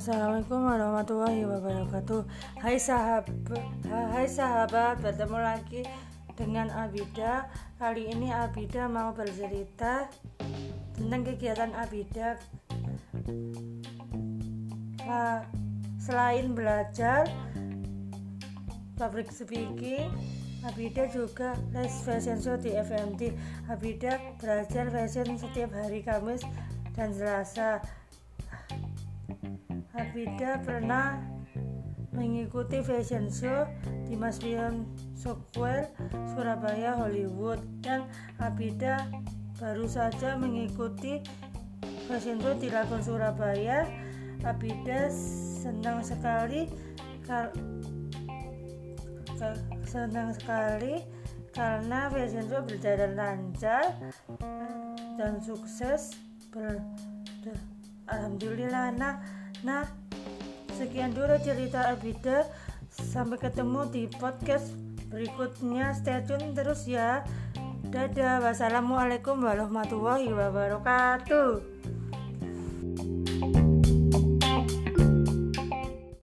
Assalamualaikum warahmatullahi wabarakatuh. Hai sahabat Hai sahabat Bertemu lagi dengan Abida. Kali ini Abida mau bercerita Tentang kegiatan Abida. Selain belajar Public speaking Abida juga les fashion show di FMT Abida belajar fashion setiap hari Kamis dan Selasa Abida pernah mengikuti fashion show di Maslion Square, Surabaya, Hollywood dan Abida baru saja mengikuti fashion show di Lagon Surabaya. Abida senang sekali senang sekali karena fashion show berjalan lancar dan sukses ber, Alhamdulillah nah Nah, sekian dulu cerita Abida. Sampai ketemu di podcast berikutnya. Stay tune terus ya. Dadah. Wassalamualaikum warahmatullahi wabarakatuh.